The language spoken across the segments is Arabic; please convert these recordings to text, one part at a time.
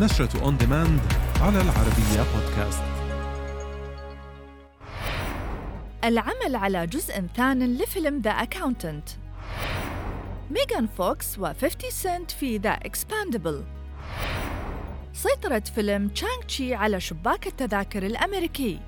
نشرة on demand على العربية بودكاست. العمل على جزء ثان لفيلم The Accountant ميغان فوكس و50 سنت في The Expendables سيطرة فيلم شانغ تشي على شباك التذاكر الأمريكي.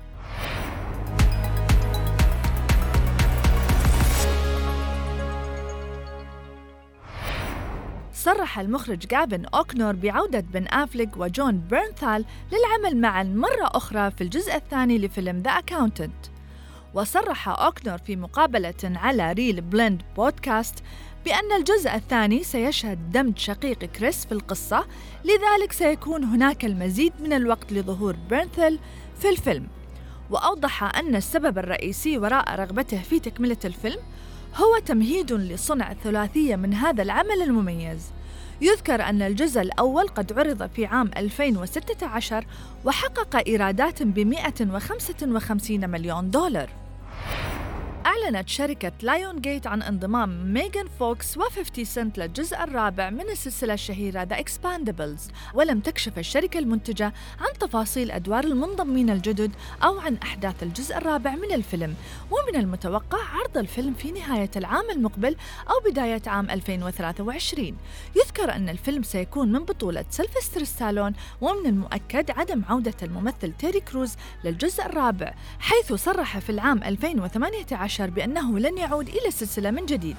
صرح المخرج جافن أوكنور بعودة بن أفليك وجون بيرنثال للعمل معا مرة أخرى في الجزء الثاني لفيلم The Accountant وصرح أوكنور في مقابلة على ReelBlend بودكاست بأن الجزء الثاني سيشهد دمج شقيق كريس في القصة لذلك سيكون هناك المزيد من الوقت لظهور بيرنثل في الفيلم. وأوضح أن السبب الرئيسي وراء رغبته في تكملة الفيلم هو تمهيد لصنع ثلاثية من هذا العمل المميز. يذكر أن الجزء الأول قد عرض في عام 2016 وحقق إيرادات ب 155 مليون دولار. أعلنت شركة لايون جيت عن انضمام ميغان فوكس و50 سنت للجزء الرابع من السلسلة الشهيرة The Expendables ولم تكشف الشركة المنتجة عن تفاصيل أدوار المنضمين الجدد أو عن أحداث الجزء الرابع من الفيلم. ومن المتوقع عرض الفيلم في نهاية العام المقبل أو بداية عام 2023 يذكر أن الفيلم سيكون من بطولة سيلفستر ستالون ومن المؤكد عدم عودة الممثل تيري كروز للجزء الرابع حيث صرح في العام 2018 بأنه لن يعود إلى السلسلة من جديد.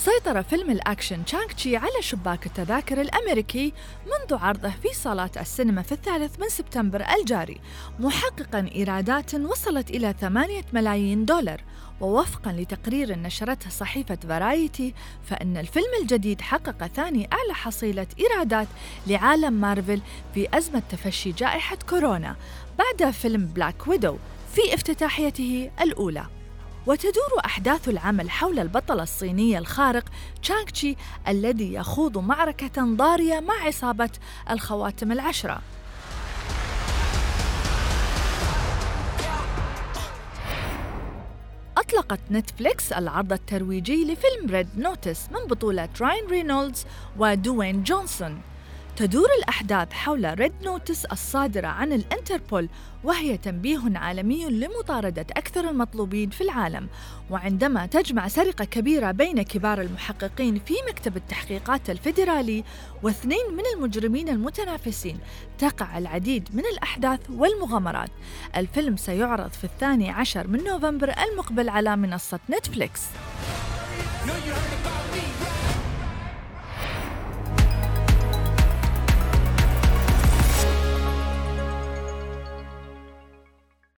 سيطر فيلم الأكشن شانغ تشي على شباك التذاكر الأمريكي منذ عرضه في صالات السينما في الثالث من سبتمبر الجاري محققا إيرادات وصلت إلى 8 ملايين دولار. ووفقا لتقرير نشرته صحيفة فرايتي فإن الفيلم الجديد حقق ثاني أعلى حصيلة إيرادات لعالم مارفل في أزمة تفشي جائحة كورونا. بعد فيلم Black Widow في افتتاحيته الأولى. وتدور أحداث العمل حول البطل الصيني الخارق شانغ تشي الذي يخوض معركة ضارية مع عصابة الخواتم العشرة. أطلقت نتفليكس العرض الترويجي لفيلم Red Notice من بطولة راين رينولدز ودوين جونسون. تدور الأحداث حول Red Notice الصادرة عن الانتربول وهي تنبيه عالمي لمطاردة أكثر المطلوبين في العالم. وعندما تجمع سرقة كبيرة بين كبار المحققين في مكتب التحقيقات الفيدرالي واثنين من المجرمين المتنافسين تقع العديد من الأحداث والمغامرات. الفيلم سيعرض في الثاني عشر من نوفمبر المقبل على منصة نتفليكس